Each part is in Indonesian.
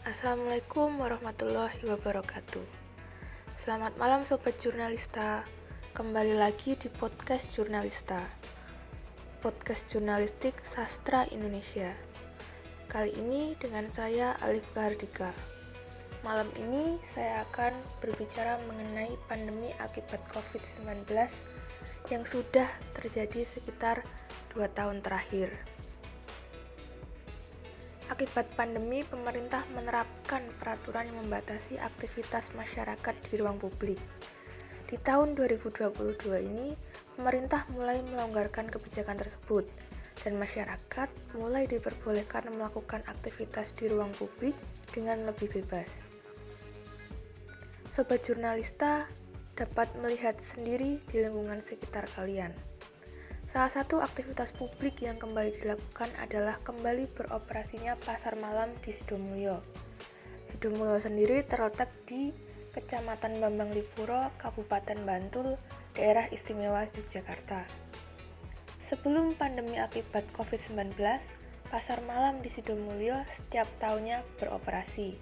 Assalamualaikum warahmatullahi wabarakatuh. Selamat malam sobat jurnalista. Kembali lagi di podcast jurnalista. Podcast jurnalistik sastra Indonesia. Kali ini dengan saya Alif Gardika. Malam ini saya akan berbicara mengenai pandemi akibat COVID-19 yang sudah terjadi sekitar 2 tahun terakhir. Akibat pandemi, pemerintah menerapkan peraturan yang membatasi aktivitas masyarakat di ruang publik. Di tahun 2022 ini, pemerintah mulai melonggarkan kebijakan tersebut, dan masyarakat mulai diperbolehkan melakukan aktivitas di ruang publik dengan lebih bebas. Sobat jurnalista dapat melihat sendiri di lingkungan sekitar kalian. Salah satu aktivitas publik yang kembali dilakukan adalah kembali beroperasinya pasar malam di Sidomulyo. Sidomulyo sendiri terletak di Kecamatan Bambang Lipuro, Kabupaten Bantul, daerah istimewa Yogyakarta. Sebelum pandemi akibat COVID-19, pasar malam di Sidomulyo setiap tahunnya beroperasi.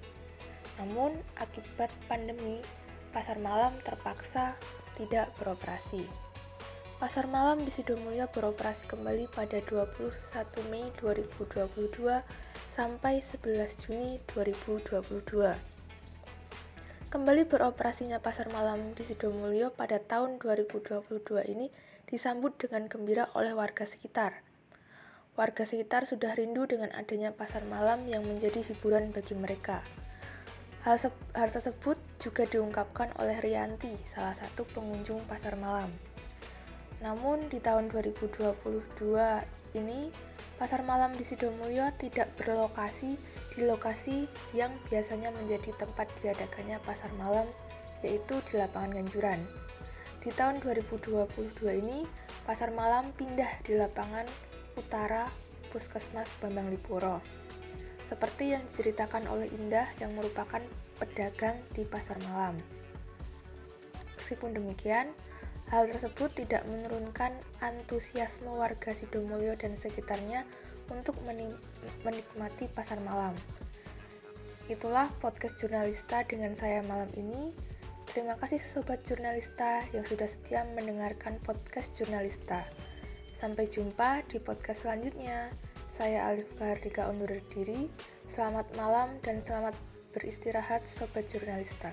Namun, akibat pandemi, pasar malam terpaksa tidak beroperasi. Pasar malam di Sidomulyo beroperasi kembali pada 21 Mei 2022 sampai 11 Juni 2022. Kembali beroperasinya pasar malam di Sidomulyo pada tahun 2022 ini disambut dengan gembira oleh warga sekitar. Warga sekitar sudah rindu dengan adanya pasar malam yang menjadi hiburan bagi mereka. Hal, hal tersebut juga diungkapkan oleh Rianti, salah satu pengunjung pasar malam. Namun di tahun 2022 ini pasar malam di Sidomulyo tidak berlokasi di lokasi yang biasanya menjadi tempat diadakannya pasar malam yaitu di lapangan Ganjuran. Di tahun 2022 ini pasar malam pindah di lapangan utara Puskesmas Bambang Lipuro. Seperti yang diceritakan oleh Indah yang merupakan pedagang di pasar malam. Meskipun demikian, Hal tersebut tidak menurunkan antusiasme warga Sidomulyo dan sekitarnya untuk menikmati pasar malam. Itulah podcast jurnalista dengan saya malam ini. Terima kasih sobat jurnalista yang sudah setia mendengarkan podcast jurnalista. Sampai jumpa di podcast selanjutnya. Saya Alif Gardika undur diri. Selamat malam dan selamat beristirahat sobat jurnalista.